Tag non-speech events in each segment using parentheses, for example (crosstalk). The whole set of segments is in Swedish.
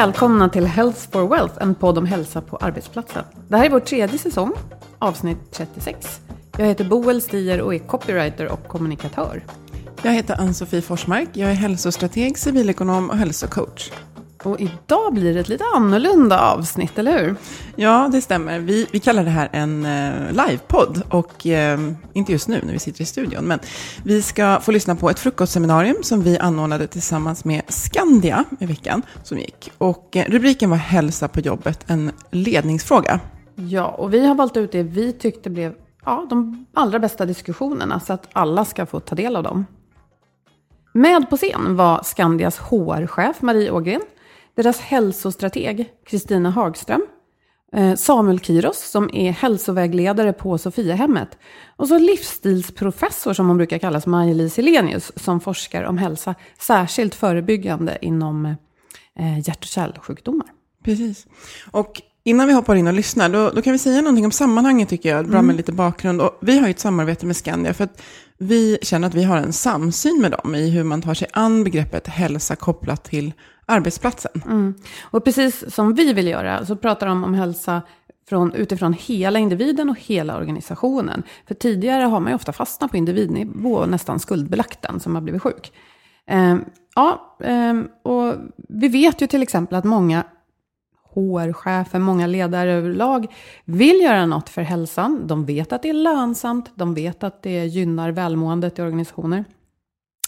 Välkomna till Health for Wealth, en podd om hälsa på arbetsplatsen. Det här är vår tredje säsong, avsnitt 36. Jag heter Boel Stier och är copywriter och kommunikatör. Jag heter Ann-Sofie Forsmark. Jag är hälsostrateg, civilekonom och hälsocoach. Och idag blir det ett lite annorlunda avsnitt, eller hur? Ja, det stämmer. Vi, vi kallar det här en eh, livepodd och eh, inte just nu när vi sitter i studion, men vi ska få lyssna på ett frukostseminarium som vi anordnade tillsammans med Skandia i veckan som gick. Och eh, rubriken var Hälsa på jobbet, en ledningsfråga. Ja, och vi har valt ut det vi tyckte blev ja, de allra bästa diskussionerna så att alla ska få ta del av dem. Med på scen var Skandias HR-chef Marie Ågren, deras hälsostrateg Kristina Hagström, eh, Samuel Kiros som är hälsovägledare på Sofiahemmet och så livsstilsprofessor som hon brukar kallas, Maj-Lis Helenius, som forskar om hälsa, särskilt förebyggande inom eh, hjärt och kärlsjukdomar. Precis. Och innan vi hoppar in och lyssnar, då, då kan vi säga någonting om sammanhanget tycker jag. Bra med lite bakgrund. Och vi har ju ett samarbete med Skandia för att vi känner att vi har en samsyn med dem i hur man tar sig an begreppet hälsa kopplat till arbetsplatsen. Mm. Och precis som vi vill göra så pratar de om hälsa från, utifrån hela individen och hela organisationen. För tidigare har man ju ofta fastnat på individnivå och nästan skuldbelagt den som har blivit sjuk. Eh, ja, eh, och vi vet ju till exempel att många HR-chefer, många ledare överlag vill göra något för hälsan. De vet att det är lönsamt, de vet att det gynnar välmåendet i organisationer.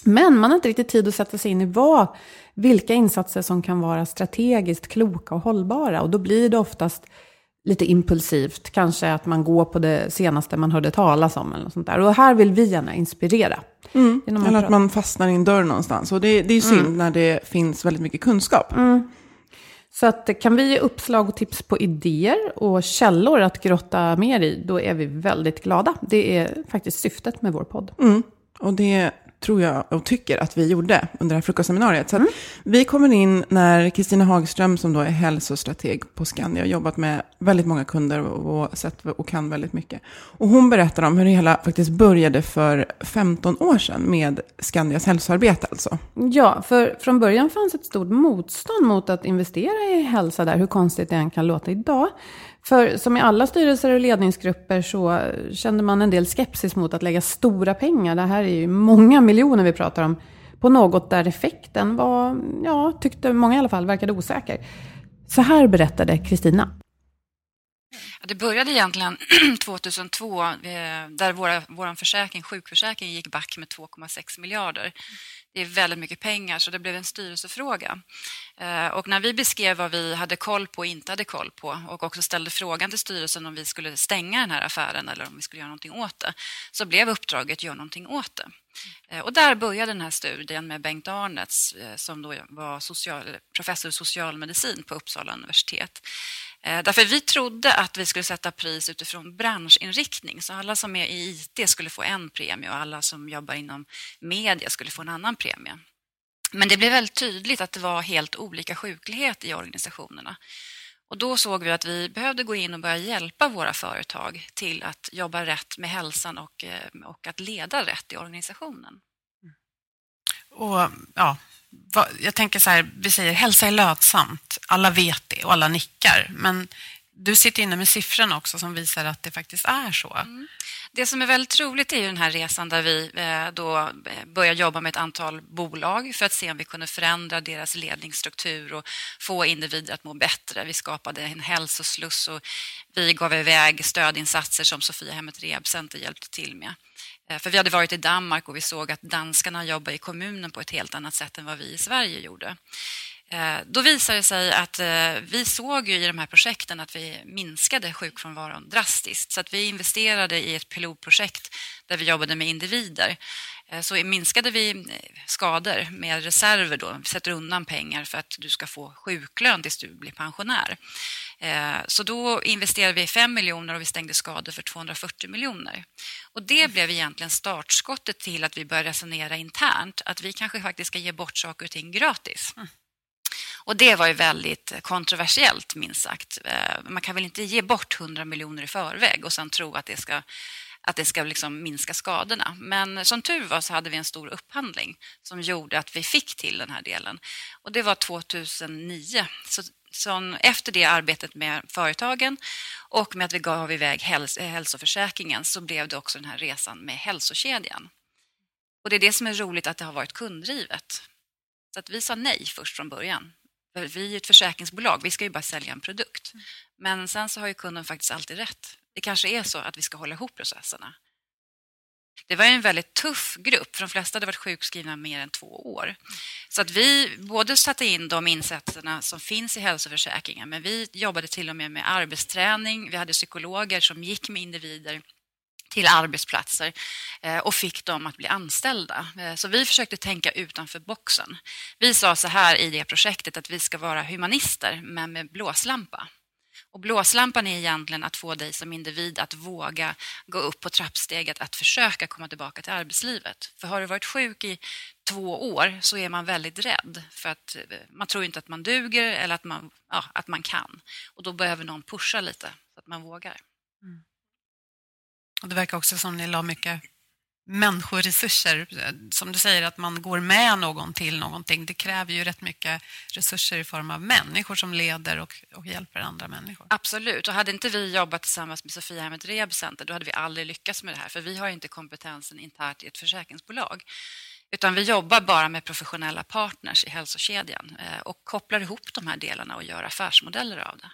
Men man har inte riktigt tid att sätta sig in i vad, vilka insatser som kan vara strategiskt kloka och hållbara. Och då blir det oftast lite impulsivt, kanske att man går på det senaste man hörde talas om. Eller något sånt där. Och här vill vi gärna inspirera. Mm. Eller att att man fastnar i en dörr någonstans. Och det, det är synd när det finns väldigt mycket kunskap. Så att, kan vi ge uppslag och tips på idéer och källor att grotta mer i, då är vi väldigt glada. Det är faktiskt syftet med vår podd. Mm. Och det tror jag och tycker att vi gjorde under det här frukostseminariet. Så att vi kommer in när Kristina Hagström, som då är hälsostrateg på Skandia, har jobbat med väldigt många kunder och, och, sett, och kan väldigt mycket. Och hon berättar om hur det hela faktiskt började för 15 år sedan med Skandias hälsoarbete alltså. Ja, för från början fanns ett stort motstånd mot att investera i hälsa där, hur konstigt det än kan låta idag. För som i alla styrelser och ledningsgrupper så kände man en del skepsis mot att lägga stora pengar, det här är ju många miljoner vi pratar om, på något där effekten var, ja, tyckte många i alla fall, verkade osäker. Så här berättade Kristina. Ja, det började egentligen (clears throat) 2002 eh, där våra, vår försäkring, sjukförsäkring gick back med 2,6 miljarder. Det är väldigt mycket pengar så det blev en styrelsefråga. Eh, och när vi beskrev vad vi hade koll på och inte hade koll på och också ställde frågan till styrelsen om vi skulle stänga den här affären eller om vi skulle göra någonting åt det så blev uppdraget att göra någonting åt det. Eh, och där började den här studien med Bengt Arnets eh, som då var social, professor i socialmedicin på Uppsala universitet. Eh, därför vi trodde att vi skulle sätta pris utifrån branschinriktning. Så alla som är i IT skulle få en premie och alla som jobbar inom media skulle få en annan premie. Men det blev väldigt tydligt att det var helt olika sjuklighet i organisationerna. Och då såg vi att vi behövde gå in och börja hjälpa våra företag till att jobba rätt med hälsan och, eh, och att leda rätt i organisationen. Och ja, jag tänker så här, vi säger hälsa är lönsamt. Alla vet det och alla nickar. Men du sitter inne med siffrorna också som visar att det faktiskt är så. Mm. Det som är väldigt roligt är ju den här resan där vi eh, då eh, börjar jobba med ett antal bolag för att se om vi kunde förändra deras ledningsstruktur och få individer att må bättre. Vi skapade en hälsosluss och vi gav iväg stödinsatser som Sofiahemmet Rehabcenter hjälpte till med. Eh, för vi hade varit i Danmark och vi såg att danskarna jobbar i kommunen på ett helt annat sätt än vad vi i Sverige gjorde. Eh, då visade det sig att eh, vi såg i de här projekten att vi minskade sjukfrånvaron drastiskt. Så att vi investerade i ett pilotprojekt där vi jobbade med individer. Eh, så minskade vi skador med reserver då, vi sätter undan pengar för att du ska få sjuklön tills du blir pensionär. Så då investerade vi 5 miljoner och vi stängde skador för 240 miljoner. Och det blev egentligen startskottet till att vi började resonera internt att vi kanske faktiskt ska ge bort saker och ting gratis. Mm. Och det var ju väldigt kontroversiellt, minst sagt. Eh, man kan väl inte ge bort 100 miljoner i förväg och sen tro att det ska att det ska liksom minska skadorna. Men som tur var så hade vi en stor upphandling som gjorde att vi fick till den här delen. Och Det var 2009. Så, så efter det arbetet med företagen och med att vi gav iväg häls eh, hälsoförsäkringen så blev det också den här resan med hälsokedjan. Och Det är det som är roligt att det har varit kunddrivet. Så att vi sa nej först från början. Vi är ett försäkringsbolag, vi ska ju bara sälja en produkt. Men sen så har ju kunden faktiskt alltid rätt. Det kanske är så att vi ska hålla ihop processerna. Det var en väldigt tuff grupp, för de flesta hade varit sjukskrivna mer än två år. Så att vi både satte in de insatserna som finns i hälsoförsäkringen, men vi jobbade till och med med arbetsträning. Vi hade psykologer som gick med individer till arbetsplatser eh, och fick dem att bli anställda. Eh, så vi försökte tänka utanför boxen. Vi sa så här i det projektet att vi ska vara humanister men med blåslampa. Och blåslampan är egentligen att få dig som individ att våga gå upp på trappsteget, att försöka komma tillbaka till arbetslivet. För har du varit sjuk i två år så är man väldigt rädd för att eh, man tror inte att man duger eller att man, ja, att man kan. Och då behöver någon pusha lite så att man vågar. Mm. Och det verkar också som ni la mycket människoresurser. Som du säger, att man går med någon till någonting. Det kräver ju rätt mycket resurser i form av människor som leder och, och hjälper andra människor. Absolut, och hade inte vi jobbat tillsammans med Sofiahemmet Rehabcenter då hade vi aldrig lyckats med det här. För vi har inte kompetensen internt i ett försäkringsbolag. Utan vi jobbar bara med professionella partners i hälsokedjan eh, och kopplar ihop de här delarna och gör affärsmodeller av det.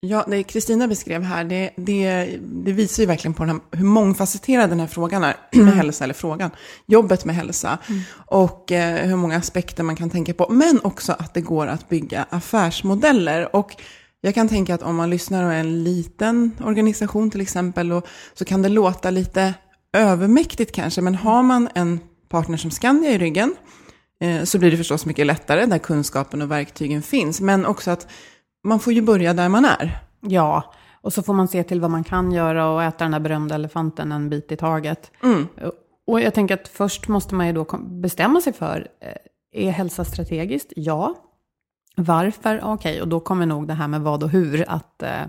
Ja, det Kristina beskrev här, det, det, det, visar ju verkligen på här, hur mångfacetterad den här frågan är, (clears throat) med mm. hälsa, eller frågan, jobbet med hälsa. Mm. Och eh, hur många aspekter man kan tänka på. Men också att det går att bygga affärsmodeller. Och jag kan tänka att om man lyssnar på en liten organisation till exempel, och, så kan det låta lite övermäktigt kanske. Men har man en partner som Skandia i ryggen, eh, så blir det förstås mycket lättare, där kunskapen och verktygen finns. Men också att man får ju börja där man är. Ja, och så får man se till vad man kan göra och äta den där berömda elefanten en bit i taget. Mm. Och jag tänker att först måste man ju då bestämma sig för, eh, är hälsa strategiskt? Ja. Varför? Okej, okay. och då kommer nog det här med vad och hur att, eh,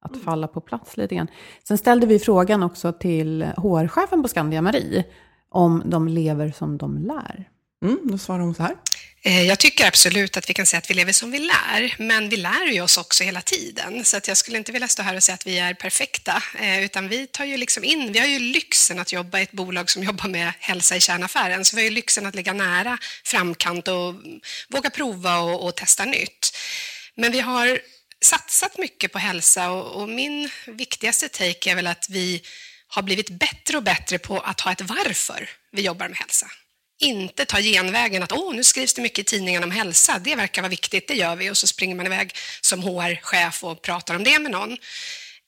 att falla på plats lite grann. Sen ställde vi frågan också till HR-chefen på Skandia Marie, om de lever som de lär. Mm, då svarar hon så här. Eh, jag tycker absolut att vi kan säga att vi lever som vi lär, men vi lär ju oss också hela tiden. Så att jag skulle inte vilja stå här och säga att vi är perfekta, eh, utan vi tar ju liksom in, vi har ju lyxen att jobba i ett bolag som jobbar med hälsa i kärnaffären, så vi har ju lyxen att ligga nära framkant och våga prova och, och testa nytt. Men vi har satsat mycket på hälsa och, och min viktigaste take är väl att vi har blivit bättre och bättre på att ha ett varför vi jobbar med hälsa. Inte ta genvägen att åh, nu skrivs det mycket i tidningen om hälsa, det verkar vara viktigt, det gör vi och så springer man iväg som HR-chef och pratar om det med någon.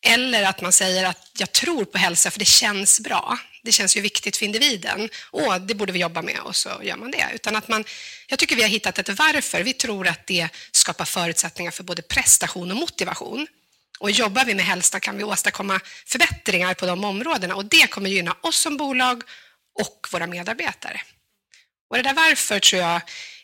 Eller att man säger att jag tror på hälsa för det känns bra. Det känns ju viktigt för individen. Åh, det borde vi jobba med och så gör man det. Utan att man, jag tycker vi har hittat ett varför. Vi tror att det skapar förutsättningar för både prestation och motivation. Och jobbar vi med hälsa kan vi åstadkomma förbättringar på de områdena och det kommer gynna oss som bolag och våra medarbetare. Och det där varför tror jag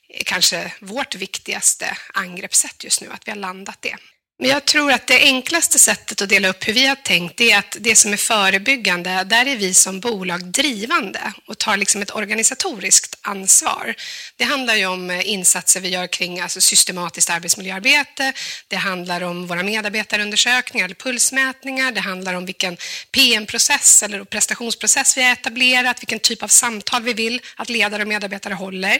är kanske vårt viktigaste angreppssätt just nu, att vi har landat det. Men jag tror att det enklaste sättet att dela upp hur vi har tänkt är att det som är förebyggande, där är vi som bolag drivande och tar liksom ett organisatoriskt ansvar. Det handlar ju om insatser vi gör kring alltså systematiskt arbetsmiljöarbete. Det handlar om våra medarbetarundersökningar eller pulsmätningar. Det handlar om vilken PM-process eller prestationsprocess vi har etablerat, vilken typ av samtal vi vill att ledare och medarbetare håller.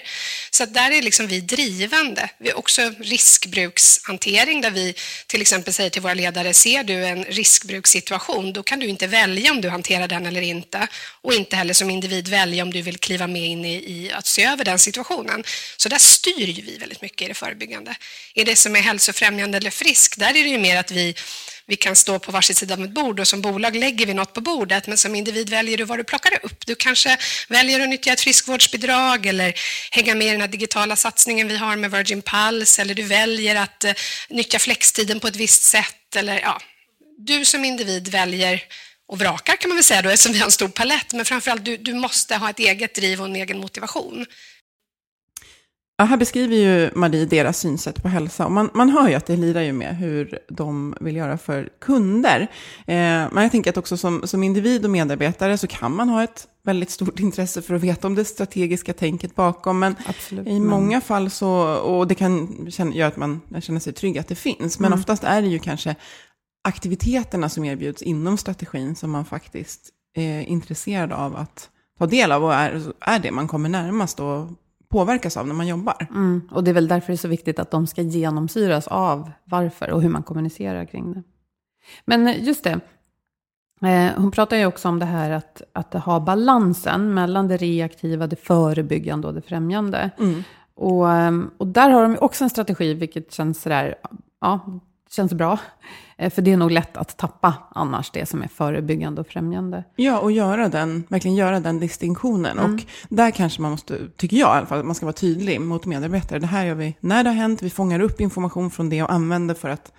Så där är liksom vi drivande. Vi har också riskbrukshantering där vi till exempel säger till våra ledare, ser du en riskbrukssituation, då kan du inte välja om du hanterar den eller inte. Och inte heller som individ välja om du vill kliva med in i, i att se över den situationen. Så där styr ju vi väldigt mycket i det förebyggande. I det som är hälsofrämjande eller frisk, där är det ju mer att vi vi kan stå på varsitt sida av ett bord och som bolag lägger vi något på bordet, men som individ väljer du vad du plockar upp. Du kanske väljer att nyttja ett friskvårdsbidrag eller hänga med i den här digitala satsningen vi har med Virgin Pulse, eller du väljer att eh, nyttja flextiden på ett visst sätt. Eller, ja, du som individ väljer och vrakar kan man väl säga då, eftersom vi har en stor palett, men framförallt du, du måste ha ett eget driv och en egen motivation. Ja, här beskriver ju Marie deras synsätt på hälsa. Och man, man hör ju att det lirar ju med hur de vill göra för kunder. Eh, men jag tänker att också som, som individ och medarbetare så kan man ha ett väldigt stort intresse för att veta om det strategiska tänket bakom. Men Absolut, i men... många fall så, och det kan göra att man känner sig trygg att det finns. Men mm. oftast är det ju kanske aktiviteterna som erbjuds inom strategin som man faktiskt är intresserad av att ta del av och är, är det man kommer närmast och påverkas av när man jobbar. Mm, och det är väl därför det är så viktigt att de ska genomsyras av varför och hur man kommunicerar kring det. Men just det, eh, hon pratar ju också om det här att, att ha balansen mellan det reaktiva, det förebyggande och det främjande. Mm. Och, ehm, och där har de också en strategi, vilket känns sådär, ja, känns bra. Eh, för det är nog lätt att tappa annars det som är förebyggande och främjande. Ja, och göra den, verkligen göra den distinktionen. Mm. Och där kanske man måste, tycker jag i alla fall, man ska vara tydlig mot medarbetare. Det här gör vi när det har hänt, vi fångar upp information från det och använder för att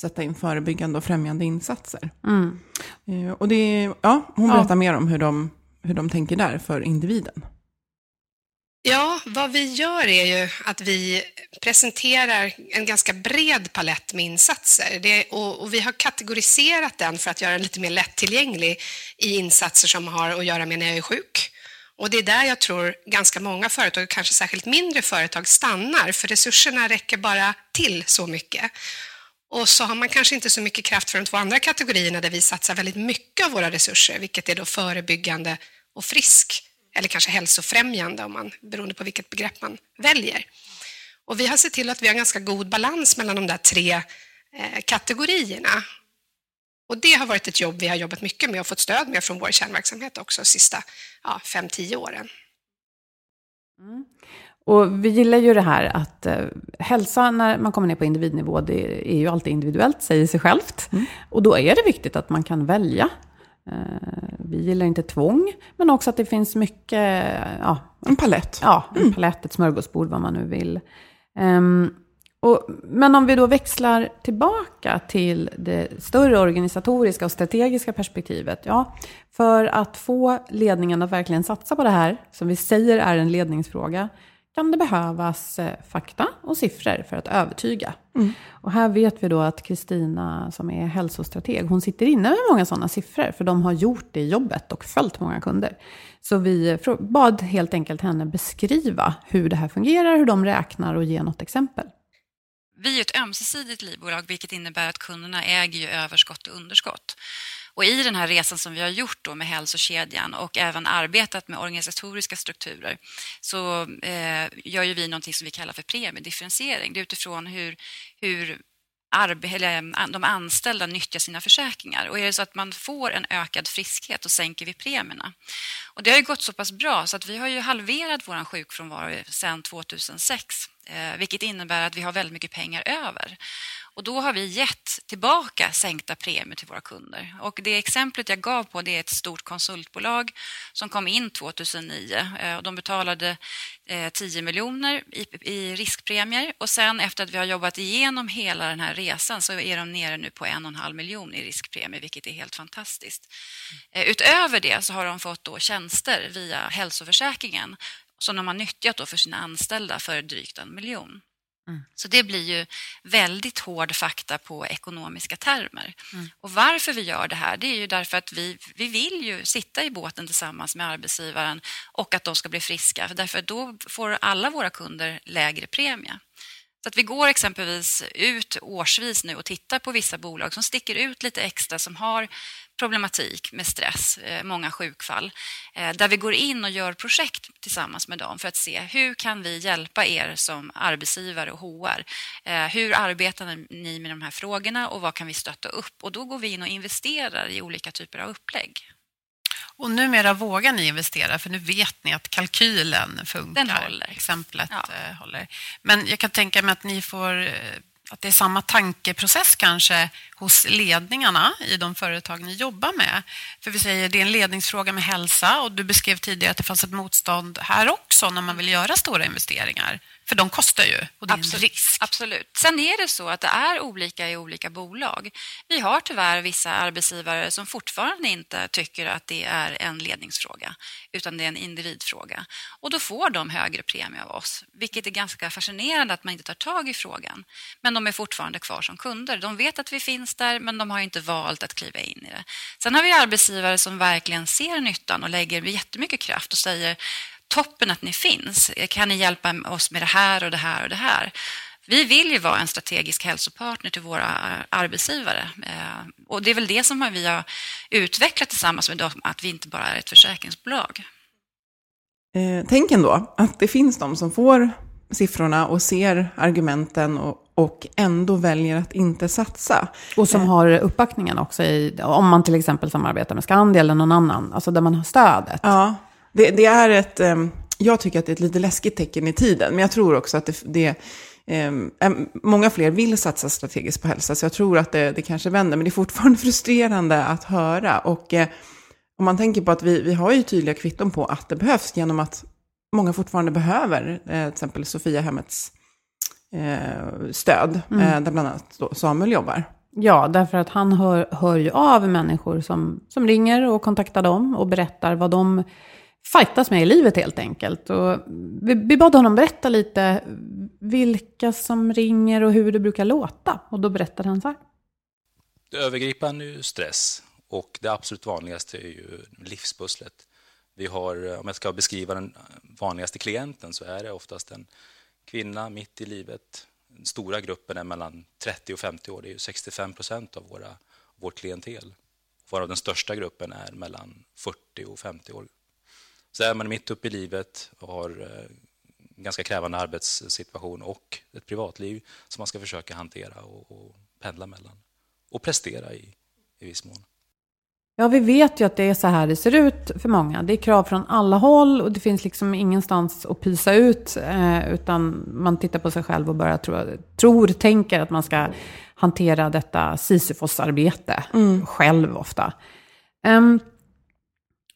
sätta in förebyggande och främjande insatser. Mm. Eh, och det, ja, hon berättar ja. mer om hur de, hur de tänker där för individen. Ja, vad vi gör är ju att vi presenterar en ganska bred palett med insatser. Det, och, och, vi har kategoriserat den för att göra den lite mer lättillgänglig i insatser som har att göra med när jag är sjuk. Och det är där jag tror ganska många företag, kanske särskilt mindre företag, stannar, för resurserna räcker bara till så mycket. Och så har man kanske inte så mycket kraft för de två andra kategorierna där vi satsar väldigt mycket av våra resurser, vilket är då förebyggande och frisk eller kanske hälsofrämjande om man, beroende på vilket begrepp man väljer. Och vi har sett till att vi har ganska god balans mellan de där tre eh, kategorierna. Och det har varit ett jobb vi har jobbat mycket med och fått stöd med från vår kärnverksamhet också de sista ja, fem, tio åren. Mm. Och vi gillar ju det här att eh, hälsa när man kommer ner på individnivå, det är ju alltid individuellt, säger sig självt. Mm. Och då är det viktigt att man kan välja vi gillar inte tvång, men också att det finns mycket... Ja, en palett. Ja, en mm. palett, ett smörgåsbord, vad man nu vill. Um, och, men om vi då växlar tillbaka till det större organisatoriska och strategiska perspektivet. Ja, för att få ledningen att verkligen satsa på det här, som vi säger är en ledningsfråga, kan det behövas eh, fakta och siffror för att övertyga. Mm. Och här vet vi då att Kristina som är hälsostrateg, hon sitter inne med många sådana siffror, för de har gjort det jobbet och följt många kunder. Så vi bad helt enkelt henne beskriva hur det här fungerar, hur de räknar och ge något exempel. Vi är ett ömsesidigt livbolag, vilket innebär att kunderna äger ju överskott och underskott. Och i den här resan som vi har gjort då med hälsokedjan och även arbetat med organisatoriska strukturer så eh, gör ju vi någonting som vi kallar för premiedifferentiering. Det är utifrån hur, hur eller eh, de anställda nyttjar sina försäkringar. Och är det så att man får en ökad friskhet, då sänker vi premierna. Och det har ju gått så pass bra så att vi har ju halverat vår sjukfrånvaro sedan 2006, Eh, vilket innebär att vi har väldigt mycket pengar över. Och då har vi gett tillbaka sänkta premier till våra kunder. Och det exemplet jag gav på det är ett stort konsultbolag som kom in 2009. Eh, och de betalade eh, 10 miljoner i riskpremier och sen efter att vi har jobbat igenom hela den här resan så är de nere nu på en och en halv miljon i riskpremier, vilket är helt fantastiskt. Eh, utöver det så har de fått då tjänster via hälsoförsäkringen som de har nyttjat då för sina anställda för drygt en miljon. Mm. Så det blir ju väldigt hård fakta på ekonomiska termer. Mm. Och varför vi gör det här, det är ju därför att vi, vi vill ju sitta i båten tillsammans med arbetsgivaren och att de ska bli friska, för därför då får alla våra kunder lägre premie. Så att vi går exempelvis ut årsvis nu och tittar på vissa bolag som sticker ut lite extra, som har problematik med stress, eh, många sjukfall, eh, där vi går in och gör projekt tillsammans med dem för att se hur kan vi hjälpa er som arbetsgivare och HR? Eh, hur arbetar ni med de här frågorna och vad kan vi stötta upp? Och då går vi in och investerar i olika typer av upplägg. Och numera vågar ni investera för nu vet ni att kalkylen funkar. Den håller. Exemplet ja. håller. Men jag kan tänka mig att ni får att det är samma tankeprocess kanske hos ledningarna i de företag ni jobbar med. För vi säger det är en ledningsfråga med hälsa och du beskrev tidigare att det fanns ett motstånd här också när man vill göra stora investeringar. För de kostar ju och det är Absolut. en risk. Absolut. Sen är det så att det är olika i olika bolag. Vi har tyvärr vissa arbetsgivare som fortfarande inte tycker att det är en ledningsfråga utan det är en individfråga. Och då får de högre premie av oss, vilket är ganska fascinerande att man inte tar tag i frågan. Men de är fortfarande kvar som kunder. De vet att vi finns där, men de har inte valt att kliva in i det. Sen har vi arbetsgivare som verkligen ser nyttan och lägger jättemycket kraft och säger toppen att ni finns. Kan ni hjälpa oss med det här och det här och det här? Vi vill ju vara en strategisk hälsopartner till våra eh, arbetsgivare. Eh, och det är väl det som vi har utvecklat tillsammans med dem, att vi inte bara är ett försäkringsbolag. Eh, tänk ändå att det finns de som får siffrorna och ser argumenten och, och ändå väljer att inte satsa. Och som har uppbackningen också, i, om man till exempel samarbetar med Skandia eller någon annan, alltså där man har stödet. Ja, det, det, är ett, ehm, jag tycker att det är ett lite läskigt tecken i tiden, men jag tror också att det, det ehm, många fler vill satsa strategiskt på hälsa, så jag tror att det, det kanske vänder, men det är fortfarande (laughs) frustrerande att höra. Och eh, om man tänker på att vi, vi har ju tydliga kvitton på att det behövs genom att många fortfarande behöver, eh, till exempel Sofia Hemmets eh, stöd, mm. där bland annat Samuel jobbar. Ja, därför att han hör, hör ju av människor som, som ringer och kontaktar dem och berättar vad de fightas med i livet helt enkelt. Och vi, vi bad honom berätta lite vilka som ringer och hur det brukar låta. Och då berättade han så här. Det övergripande är ju stress och det absolut vanligaste är ju livspusslet. Vi har, om jag ska beskriva den vanligaste klienten så är det oftast en kvinna mitt i livet. Den stora gruppen är mellan 30 och 50 år, det är ju 65 procent av våra, vårt klientel. Varav den största gruppen är mellan 40 och 50 år så är man mitt uppe i livet och har en eh, ganska krävande arbetssituation och ett privatliv som man ska försöka hantera och, och pendla mellan och prestera i, i viss mån. Ja, vi vet ju att det är så här det ser ut för många. Det är krav från alla håll och det finns liksom ingenstans att pysa ut. Eh, utan man tittar på sig själv och börjar tro, tror, tänker att man ska hantera detta Sisyfos-arbete mm. själv ofta. Um,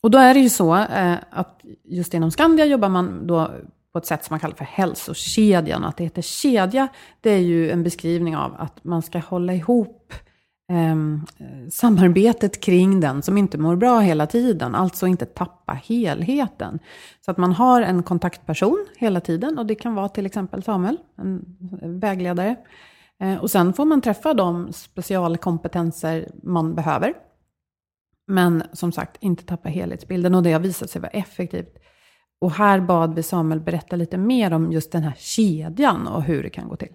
och då är det ju så eh, att just inom Skandia jobbar man då på ett sätt som man kallar för hälsokedjan. Att det heter kedja, det är ju en beskrivning av att man ska hålla ihop eh, samarbetet kring den som inte mår bra hela tiden. Alltså inte tappa helheten. Så att man har en kontaktperson hela tiden och det kan vara till exempel Samuel, en vägledare. Eh, och sen får man träffa de specialkompetenser man behöver men som sagt, inte tappa helhetsbilden och det har visat sig vara effektivt. Och här bad vi Samuel berätta lite mer om just den här kedjan och hur det kan gå till.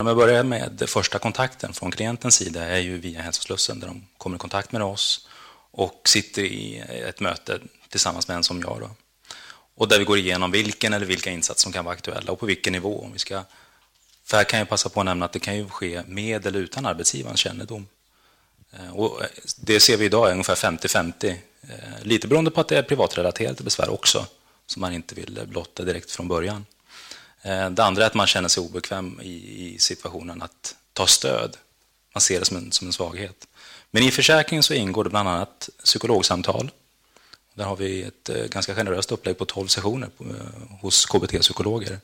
Om jag börjar med första kontakten från klientens sida är ju via hälsoslussen där de kommer i kontakt med oss och sitter i ett möte tillsammans med en som jag. Då. Och där vi går igenom vilken eller vilka insatser som kan vara aktuella och på vilken nivå. Om vi ska För här kan jag passa på att nämna att det kan ju ske med eller utan arbetsgivarens kännedom. Eh, och eh, det ser vi idag är ungefär 50-50. Eh, lite beroende på att det är privatrelaterade besvär också, som man inte vill blotta direkt från början. Det andra är att man känner sig obekväm i situationen att ta stöd. Man ser det som en, som en svaghet. Men i försäkringen så ingår det bland annat psykologsamtal. Där har vi ett ganska generöst upplägg på 12 sessioner hos KBT-psykologer.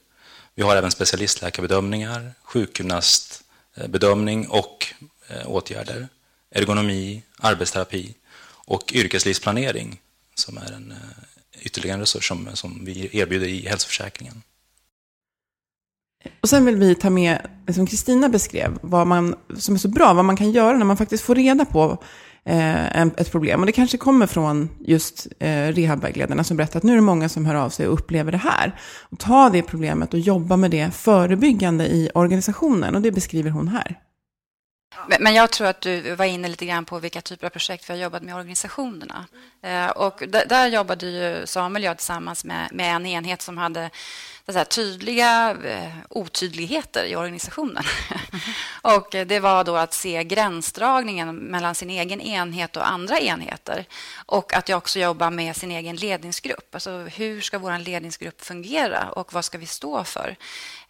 Vi har även specialistläkarbedömningar, sjukgymnastbedömning och åtgärder, ergonomi, arbetsterapi och yrkeslivsplanering som är en eh, ytterligare en resurs som, som vi erbjuder i hälsoförsäkringen. Och sen vill vi ta med, som Kristina beskrev, vad man, som är så bra, vad man kan göra när man faktiskt får reda på eh, ett problem. Och det kanske kommer från just eh, rehabvägledarna som berättar att nu är det många som hör av sig och upplever det här. Och ta det problemet och jobba med det förebyggande i organisationen. Och det beskriver hon här. Men jag tror att du var inne lite grann på vilka typer av projekt vi har jobbat med organisationerna. Eh, och där, jobbade ju Samuel och jag tillsammans med, med en enhet som hade så tydliga eh, otydligheter i organisationen. Mm. (laughs) och eh, det var då att se gränsdragningen mellan sin egen enhet och andra enheter. Och att jag också jobbar med sin egen ledningsgrupp. Alltså hur ska vår ledningsgrupp fungera och vad ska vi stå för?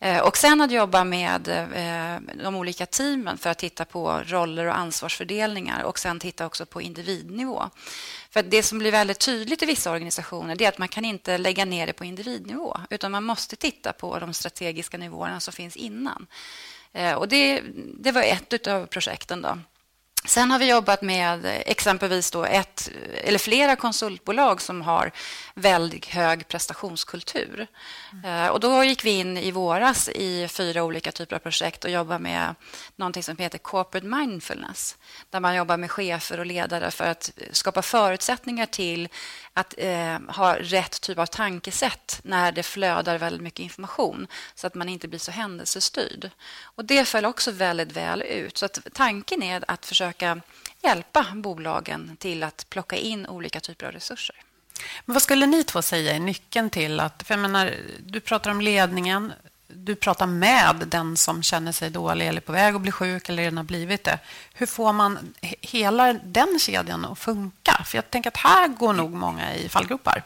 Eh, och sen att jobba med de olika teamen för att titta på roller och ansvarsfördelningar och sen titta också på individnivå. För det som blir väldigt tydligt i vissa organisationer är att man kan inte lägga ner det på individnivå utan man måste titta på de strategiska nivåerna som finns innan. Eh, och det, det var ett av projekten. Då. Sen har vi jobbat med exempelvis då ett eller flera konsultbolag som har väldigt hög prestationskultur. Mm. Och då gick vi in i våras i fyra olika typer av projekt och jobbade med någonting som heter corporate mindfulness, där man jobbar med chefer och ledare för att skapa förutsättningar till att eh, ha rätt typ av tankesätt när det flödar väldigt mycket information så att man inte blir så händelsestyrd. Och det föll också väldigt väl ut. Så att tanken är att försöka hjälpa bolagen till att plocka in olika typer av resurser. Men vad skulle ni två säga är nyckeln till att... För jag menar, du pratar om ledningen, du pratar med den som känner sig dålig eller på väg att bli sjuk eller redan har blivit det. Hur får man hela den kedjan att funka? För jag tänker att här går nog många i fallgropar.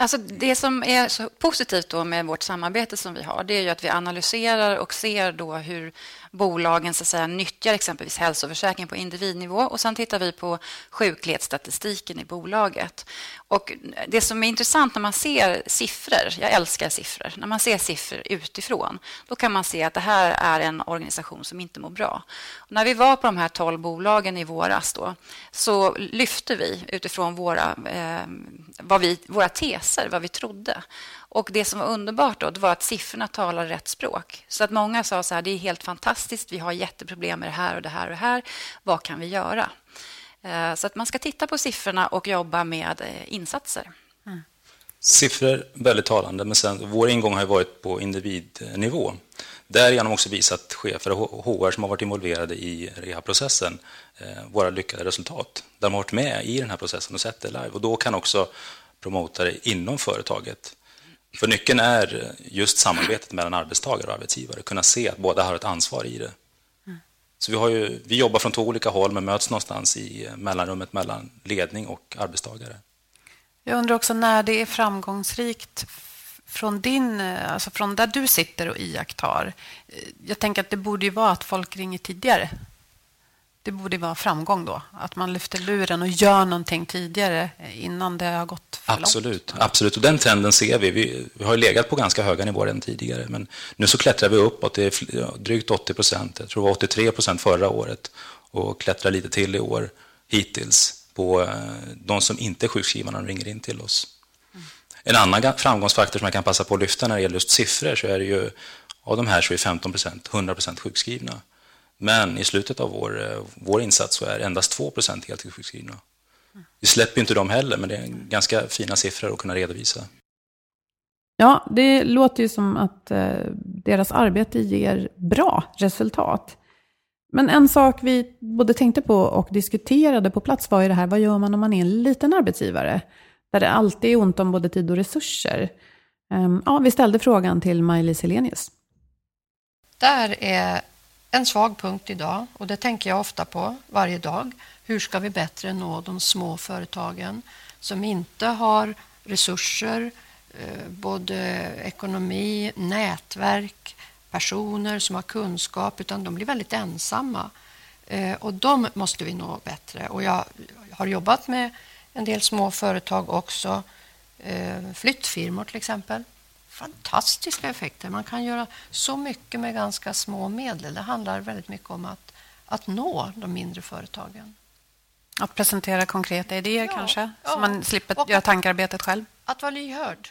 Alltså det som är så positivt då med vårt samarbete som vi har, det är ju att vi analyserar och ser då hur bolagen så att säga, nyttjar exempelvis hälsoförsäkring på individnivå och sen tittar vi på sjuklighetsstatistiken i bolaget. Och det som är intressant när man ser siffror, jag älskar siffror, när man ser siffror utifrån, då kan man se att det här är en organisation som inte mår bra. Och när vi var på de här tolv bolagen i våras då, så lyfte vi utifrån våra, eh, vad vi, våra teser, vad vi trodde. Och Det som var underbart då, det var att siffrorna talar rätt språk. Så att många sa så här, det är helt fantastiskt, vi har jätteproblem med det här och det här och det här. Vad kan vi göra? Eh, så att man ska titta på siffrorna och jobba med eh, insatser. Mm. Siffror väldigt talande, men sen, vår ingång har varit på individnivå. Därigenom också visat chefer och HR som har varit involverade i rehabprocessen eh, våra lyckade resultat. Där de har varit med i den här processen och sett det live. Och då kan också promotare inom företaget för nyckeln är just samarbetet mellan arbetstagare och arbetsgivare, kunna se att båda har ett ansvar i det. Mm. Så vi, har ju, vi jobbar från två olika håll men möts någonstans i mellanrummet mellan ledning och arbetstagare. Jag undrar också när det är framgångsrikt från, din, alltså från där du sitter och iakttar. Jag tänker att det borde ju vara att folk ringer tidigare det borde vara framgång då, att man lyfter luren och gör någonting tidigare innan det har gått för absolut, långt. Absolut, och den trenden ser vi. vi. vi. har legat på ganska höga nivåer än tidigare, men nu så klättrar vi uppåt. Det är drygt 80 procent, jag tror det var 83 procent förra året och klättrar lite till i år hittills på eh, de som inte är sjukskrivna när de ringer in till oss. Mm. En annan framgångsfaktor som jag kan passa på att lyfta när det gäller just siffror så är det ju av de här så är 15 procent 100 procent sjukskrivna. Men i slutet av vår, eh, vår insats så är endast 2% heltidssjukskrivna. Vi släpper inte dem heller, men det är ganska fina siffror att kunna redovisa. Ja, det låter ju som att eh, deras arbete ger bra resultat. Men en sak vi både tänkte på och diskuterade på plats var ju det här, vad gör man om man är en liten arbetsgivare? Där det alltid är ont om både tid och resurser. Um, ja, vi ställde frågan till Maj-Lis Helenius. där är en svag punkt idag och det tänker jag ofta på varje dag. Hur ska vi bättre nå de små företagen som inte har resurser, eh, både ekonomi, nätverk, personer som har kunskap, utan de blir väldigt ensamma. Eh, och de måste vi nå bättre. Och jag har jobbat med en del små företag också. Eh, flyttfirmor till exempel. Fantastiska effekter. Man kan göra så mycket med ganska små medel. Det handlar väldigt mycket om att, att nå de mindre företagen. Att presentera konkreta idéer Ja, kanske, ja. så man slipper Och- göra tankarbetet själv. Att vara lyhörd.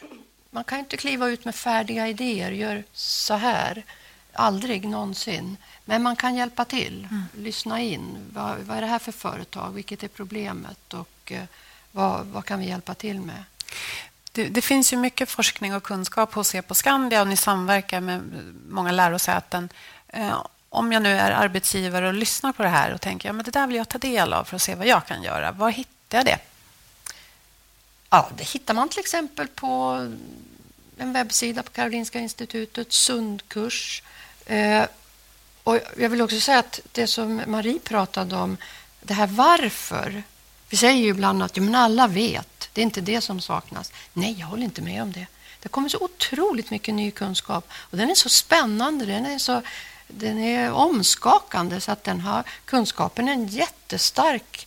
Man kan inte kliva ut med färdiga idéer. Gör så här. Aldrig någonsin. Men man kan hjälpa till. Lyssna in. Vad, vad är det här för företag? Vilket är problemet? Och eh, vad, vad kan vi hjälpa till med? Det, det finns ju mycket forskning och kunskap hos er på Skandia och ni samverkar med många lärosäten. Eh, om jag nu är arbetsgivare och lyssnar på det här och tänker ja, men det där vill jag ta del av för att se vad jag kan göra. Var hittar jag det? Ja, det hittar man till exempel på en webbsida på Karolinska institutet, Sundkurs. Eh, och jag vill också säga att det som Marie pratade om, det här varför. Vi säger ju ibland att ja, men alla vet, det är inte det som saknas. Nej, jag håller inte med om det. Det kommer så otroligt mycket ny kunskap och den är så spännande, den är, så, den är omskakande så att den har, kunskapen är en jättestark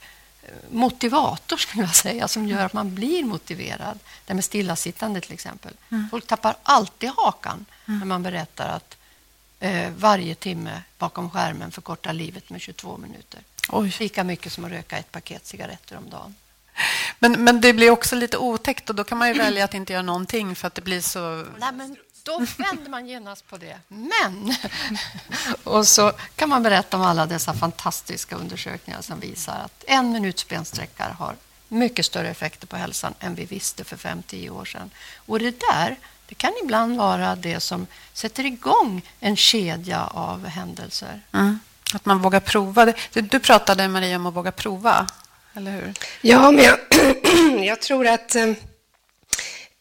motivator skulle jag säga, som gör att man blir motiverad. Det med stillasittande till exempel. Folk tappar alltid hakan när man berättar att eh, varje timme bakom skärmen förkortar livet med 22 minuter. Oj. Lika mycket som att röka ett paket cigaretter om dagen. Men, men det blir också lite otäckt och då kan man ju välja att inte göra någonting för att det blir så... Nej, men då vänder man genast på det. Men... (laughs) och så kan man berätta om alla dessa fantastiska undersökningar som visar att en minuts bensträckare har mycket större effekter på hälsan än vi visste för 5-10 år sedan. Och det där det kan ibland vara det som sätter igång en kedja av händelser. Mm. Att man vågar prova. Du, du pratade, Maria, om att våga prova, eller hur? Ja, men jag, (clears throat) jag tror att eh,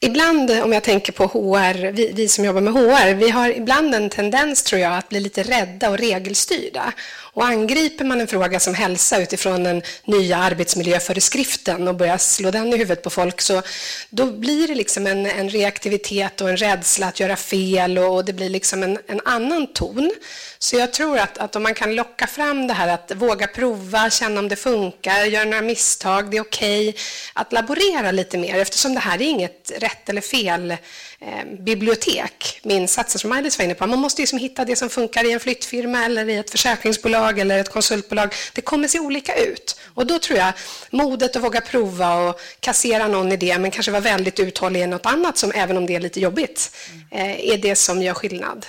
ibland, eh, om jag tänker på HR, vi, vi som jobbar med HR, vi har ibland en tendens, tror jag, att bli lite rädda och regelstyrda. Och angriper man en fråga som hälsa utifrån den nya arbetsmiljöföreskriften och börjar slå den i huvudet på folk, så då blir det liksom en, en reaktivitet och en rädsla att göra fel och det blir liksom en, en annan ton. Så jag tror att, att om man kan locka fram det här att våga prova, känna om det funkar, göra några misstag, det är okej, att laborera lite mer eftersom det här är inget rätt eller fel bibliotek med insatser som Maj-Lis var inne på. Man måste liksom hitta det som funkar i en flyttfirma eller i ett försäkringsbolag eller ett konsultbolag. Det kommer se olika ut. Och då tror jag modet att våga prova och kassera någon idé men kanske vara väldigt uthållig i något annat som även om det är lite jobbigt eh, är det som gör skillnad.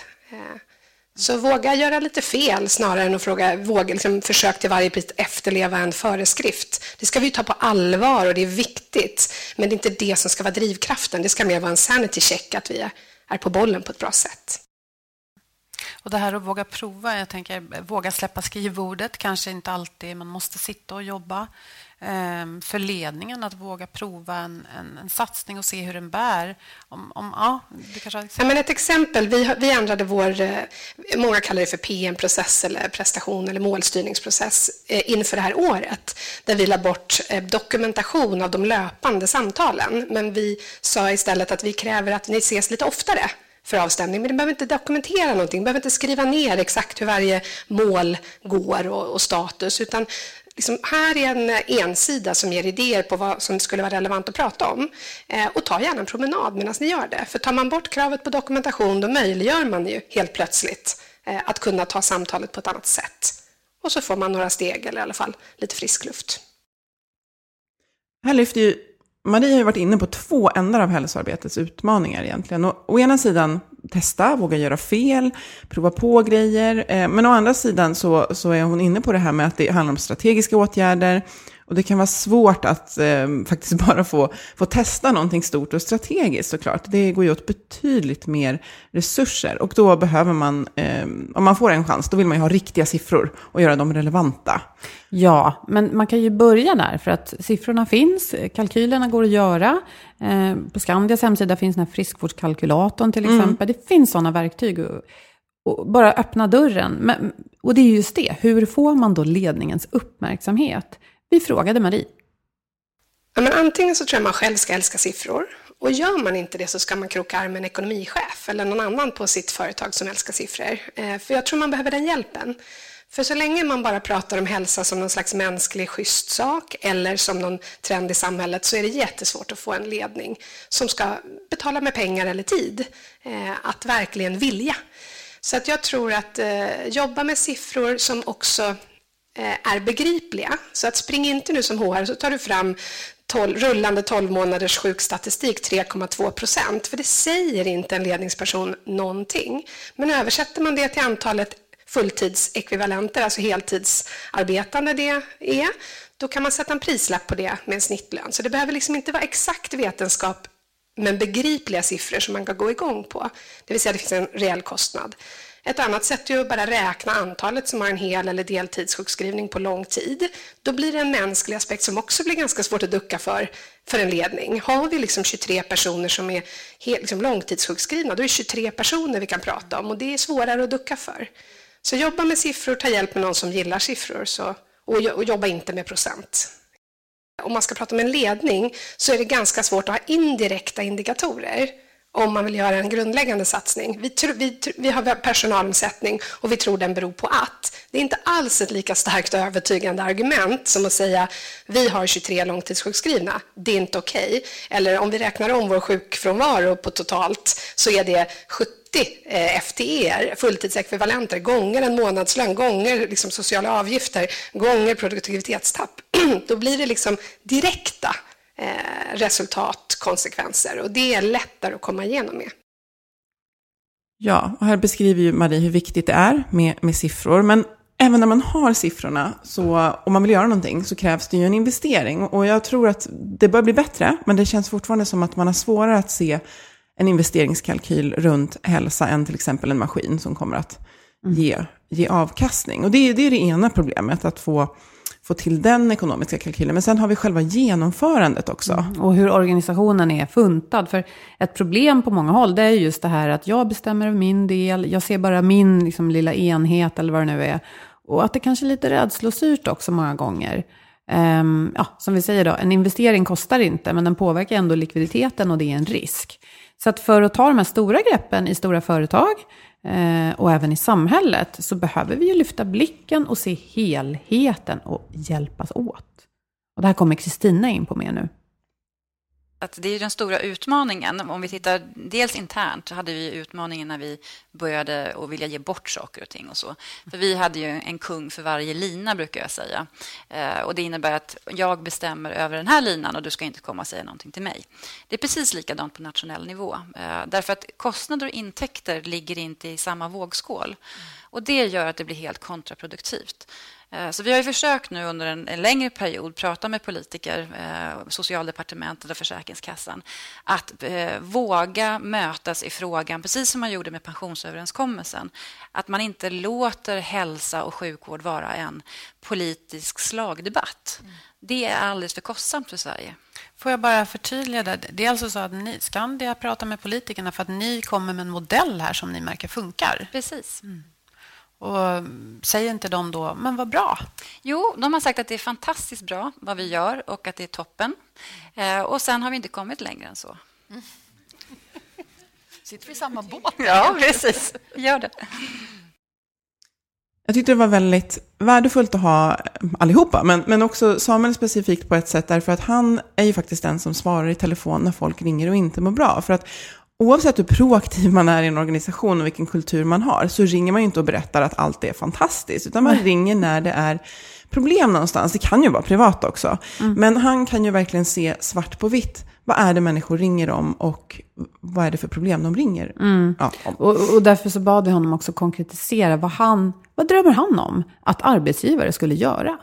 Så våga göra lite fel snarare än att fråga, våga liksom, försök till varje pris efterleva en föreskrift. Det ska vi ta på allvar och det är viktigt. Men det är inte det som ska vara drivkraften. Det ska mer vara en sanity check, att vi är på bollen på ett bra sätt. Och det här att våga prova, jag tänker våga släppa skrivbordet, kanske inte alltid man måste sitta och jobba. Ehm, För ledningen att våga prova en, en, en satsning och se hur den bär. Om, om, ja, du kanske har Ja, men ett exempel, vi, vi ändrade vår, eh, många kallar det för PM-process eller prestation eller målstyrningsprocess eh, inför det här året, där vi la bort eh, dokumentation av de löpande samtalen. Men vi sa istället att vi kräver att ni ses lite oftare för avstämning, men ni behöver inte dokumentera någonting, ni behöver inte skriva ner exakt hur varje mål går och, och status, utan liksom, här är en ensida som ger idéer på vad som skulle vara relevant att prata om. Eh, och ta gärna en promenad medan ni gör det. För tar man bort kravet på dokumentation, då möjliggör man ju helt plötsligt eh, att kunna ta samtalet på ett annat sätt. Och så får man några steg, eller i alla fall lite frisk luft. Här lyfter ju, Maria har ju varit inne på två ändar av hälsoarbetets utmaningar egentligen. Och, å ena sidan testa, våga göra fel, prova på grejer. Eh, men å andra sidan så, så är hon inne på det här med att det handlar om strategiska åtgärder. Och det kan vara svårt att eh, (laughs) faktiskt bara få, få testa någonting stort och strategiskt såklart. Det går ju åt betydligt mer resurser. Och då behöver man, eh, om man får en chans, då vill man ju ha riktiga siffror och göra dem relevanta. Ja, men man kan ju börja där för att siffrorna finns, kalkylerna går att göra. Eh, på Skandias hemsida finns den här friskvårdskalkylatorn till exempel. Det finns sådana verktyg. Och, och bara öppna dörren. Men, och det är just det, hur får man då ledningens uppmärksamhet? Vi frågade Marie. Ja, men antingen så tror jag man själv ska älska siffror. Och gör man inte det så ska man kroka arm med en ekonomichef eller någon annan på sitt företag som älskar siffror. Eh, för jag tror man behöver den hjälpen. För så länge man bara pratar om hälsa som någon slags mänsklig schysst sak eller som någon trend i samhället så är det jättesvårt att få en ledning som ska betala med pengar eller tid eh, att verkligen vilja. Så att jag tror att eh, jobba med siffror som också Eh, är begripliga. Så att spring inte nu som HR så tar du fram 12, rullande 12 månaders sjukstatistik 3,2 procent. För det säger inte en ledningsperson någonting. Men översätter man det till antalet fulltidsekvivalenter, alltså heltidsarbetande det är, då kan man sätta en prislapp på det med en snittlön. Så det behöver liksom inte vara exakt vetenskap men begripliga siffror som man kan gå igång på. Det vill säga det finns en reell kostnad. Ett annat sätt är att bara räkna antalet som har en hel eller deltidssjukskrivning på lång tid. Då blir det en mänsklig aspekt som också blir ganska svårt att ducka för, för en ledning. Har vi liksom 23 personer som är liksom långtidssjukskrivna, då är det 23 personer vi kan prata om och det är svårare att ducka för. Så jobba med siffror, ta hjälp med någon som gillar siffror så, och, och jobba inte med procent. Om man ska prata om en ledning så är det ganska svårt att ha indirekta indikatorer om man vill göra en grundläggande satsning. Vi, tro, vi, vi har personalomsättning och vi tror den beror på att. Det är inte alls ett lika starkt och övertygande argument som att säga vi har 23 långtidssjukskrivna, det är inte okej. Okay. Eller om vi räknar om vår sjukfrånvaro på totalt så är det 70 eh, FTE, fulltidsekvivalenter, gånger en månadslön, gånger liksom sociala avgifter, gånger produktivitetstapp. (clears throat) Då blir det liksom direkta eh, resultatkonsekvenser och det är lättare att komma igenom med. Ja, och här beskriver ju Marie hur viktigt det är med, med siffror. Men även när man har siffrorna så, och man vill göra någonting så krävs det ju en investering. Och jag tror att det bör bli bättre, men det känns fortfarande som att man har svårare att se en investeringskalkyl runt hälsa än till exempel en maskin som kommer att mm. ge, ge avkastning. Och det, det är det ena problemet, att få få till den ekonomiska kalkylen. Men sen har vi själva genomförandet också. Mm, och hur organisationen är funtad. För ett problem på många håll det är just det här att jag bestämmer över min del. Jag ser bara min liksom, lilla enhet eller vad det nu är. Och att det kanske är lite rädslostyrt också många gånger. Um, ja, som vi säger då, en investering kostar inte, men den påverkar ändå likviditeten och det är en risk. Så att för att ta de här stora greppen i stora företag Eh, och även i samhället så behöver vi ju lyfta blicken och se helheten och hjälpas åt. Och det här kommer Kristina in på mer nu att det är den stora utmaningen. Om vi tittar dels internt så hade vi utmaningen när vi började att vilja ge bort saker och ting och så. För vi hade ju en kung för varje lina brukar jag säga. Eh, och det innebär att jag bestämmer över den här linan och du ska inte komma och säga någonting till mig. Det är precis likadant på nationell nivå. Eh, därför att kostnader och intäkter ligger inte i samma vågskål. Och det gör att det blir helt kontraproduktivt. Eh, så vi har försökt nu under en, en, längre period prata med politiker, eh, Socialdepartementet och Försäkringskassan att eh, våga mötas i frågan, precis som man gjorde med pensionsöverenskommelsen. Att man inte låter hälsa och sjukvård vara en politisk slagdebatt. Mm. Det är alldeles för kostsamt för Sverige. Får jag bara förtydliga det? Det är alltså så att ni, Skandia pratar med politikerna för att ni kommer med en modell här som ni märker funkar? Precis. Mm. Och säger inte de då, men vad bra? Jo, de har sagt att det är fantastiskt bra vad vi gör och att det är toppen. Eh, och sen har vi inte kommit längre än så. Mm. (laughs) Sitter vi i samma båt? (laughs) Ja, precis. Gör det. Jag tyckte det var väldigt värdefullt att ha allihopa, men, men också Samuel specifikt på ett sätt, därför att han är ju faktiskt den som svarar i telefon när folk ringer och inte mår bra. För att oavsett hur proaktiv man är i en organisation och vilken kultur man har, så ringer man ju inte och berättar att allt är fantastiskt, utan man ringer när det är problem någonstans. Det kan ju vara privat också. Mm. Men han kan ju verkligen se svart på vitt. Vad är det människor ringer om och vad är det för problem de ringer mm. ja, om? Och, och, därför så bad vi honom också konkretisera vad, han, vad drömmer han om att arbetsgivare skulle göra?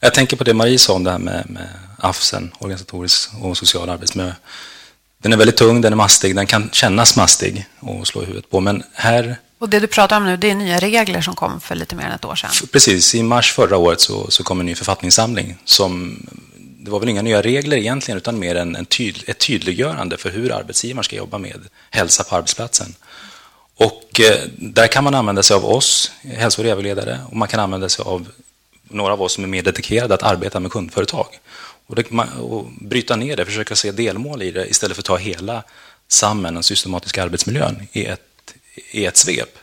Jag tänker på det Marie sa om det här med, med AFSen, organisatorisk och social arbetsmiljö. Den är väldigt tung, den är mastig, den kan kännas mastig och slå i huvudet på. Men här... Och det du pratar om nu, det är nya regler som kom för lite mer än ett år sedan? Precis, i mars förra året så, så kom en ny författningssamling som det var väl inga nya regler egentligen, utan mer en, en tyd, ett tydliggörande för hur arbetsgivaren ska jobba med hälsa på arbetsplatsen. Och eh, där kan man använda sig av oss, hälso och rehabililedare, och man kan använda sig av några av oss som är mer dedikerade att arbeta med kundföretag. Och, det, och bryta ner det, försöka se delmål i det istället för att ta hela samman den systematiska arbetsmiljön i ett, i ett svep.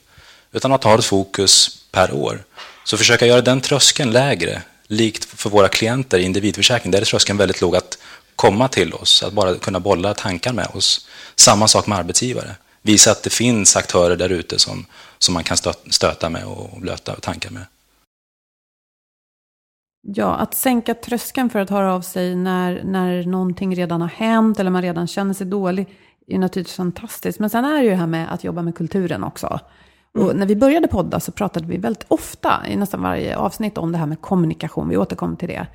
Utan att ha ett fokus per år. Så försöka göra den tröskeln lägre, likt för våra klienter i individförsäkring, där är tröskeln väldigt låg att komma till oss, att bara kunna bolla tankar med oss. Samma sak med arbetsgivare. Visa att det finns aktörer där ute som, som man kan stöta med och blöta tankar med. Ja, att sänka tröskeln för att höra av sig när, när någonting redan har hänt eller man redan känner sig dålig är naturligtvis fantastiskt. Men sen är det ju det här med att jobba med kulturen också. Och mm. när vi började podda så pratade vi väldigt ofta i nästan varje avsnitt om det här med kommunikation. Vi återkommer till det.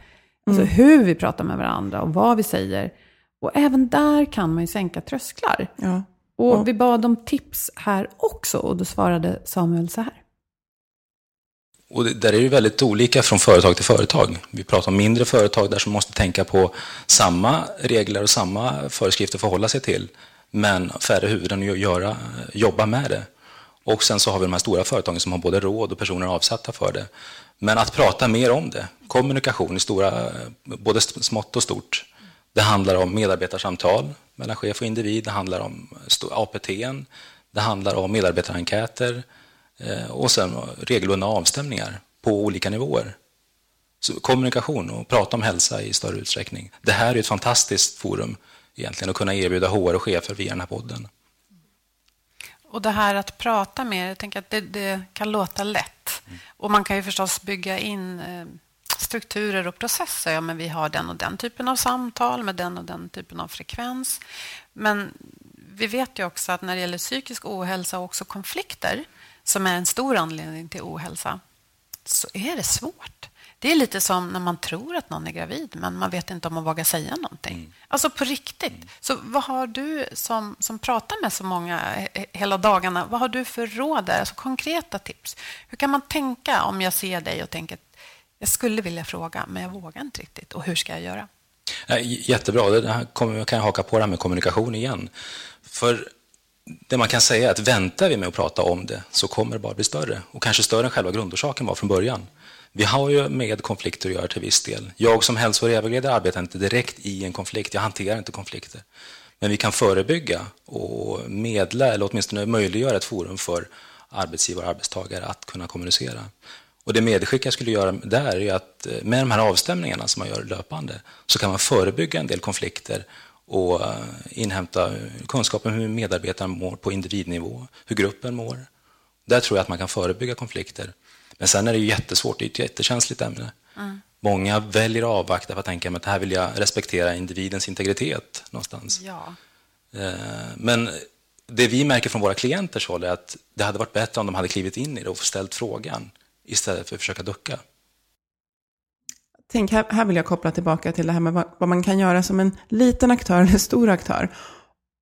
Alltså mm. hur vi pratar med varandra och vad vi säger. Och även där kan man ju sänka trösklar. Ja. Och ja. vi bad om tips här också och då svarade Samuel så här. Och där är det väldigt olika från företag till företag. Vi pratar om mindre företag där som måste tänka på samma regler och samma föreskrifter att förhålla sig till, men färre huvuden att göra, jobba med det. Och sen så har vi de här stora företagen som har både råd och personer avsatta för det. Men att prata mer om det, kommunikation i stora, både smått och stort. Det handlar om medarbetarsamtal mellan chef och individ, det handlar om APT, det handlar om medarbetarenkäter och sen regelbundna avstämningar på olika nivåer. Så kommunikation och prata om hälsa i större utsträckning. Det här är ett fantastiskt forum egentligen att kunna erbjuda HR och chefer via den här podden. Och det här att prata mer, jag tänker att det, det kan låta lätt. Mm. Och man kan ju förstås bygga in eh, strukturer och processer. Ja, men vi har den och den typen av samtal med den och den typen av frekvens. Men vi vet ju också att när det gäller psykisk ohälsa och också konflikter som är en stor anledning till ohälsa så är det svårt. Det är lite som när man tror att någon är gravid men man vet inte om man vågar säga någonting. Mm. Alltså på riktigt. Mm. Så vad har du som, som pratar med så många hela dagarna, vad har du för råd där? Alltså konkreta tips. Hur kan man tänka om jag ser dig och tänker jag skulle vilja fråga men jag vågar inte riktigt och hur ska jag göra? Jättebra, det här kommer, jag kan haka på det här med kommunikation igen. För det man kan säga är att väntar vi med att prata om det så kommer det bara bli större och kanske större än själva grundorsaken var från början. Vi har ju med konflikter att göra till viss del. Jag som hälso och rehabiliterare arbetar inte direkt i en konflikt, jag hanterar inte konflikter. Men vi kan förebygga och medla, eller åtminstone möjliggöra ett forum för arbetsgivare och arbetstagare att kunna kommunicera. Och det medskick jag skulle göra där är att eh, med de här avstämningarna som man gör löpande så kan man förebygga en del konflikter och eh, inhämta kunskap om hur medarbetaren mår på individnivå, hur gruppen mår. Där tror jag att man kan förebygga konflikter. Men sen är det ju jättesvårt, det är ett jättekänsligt ämne. Mm. Många väljer att avvakta för att tänka att här vill jag respektera individens integritet någonstans. Ja. Eh, men det vi märker från våra klienters håll är att det hade varit bättre om de hade klivit in i det och ställt frågan istället för att försöka ducka. Tänk, här, här vill jag koppla tillbaka till det här med vad, vad man kan göra som en liten aktör eller stor aktör.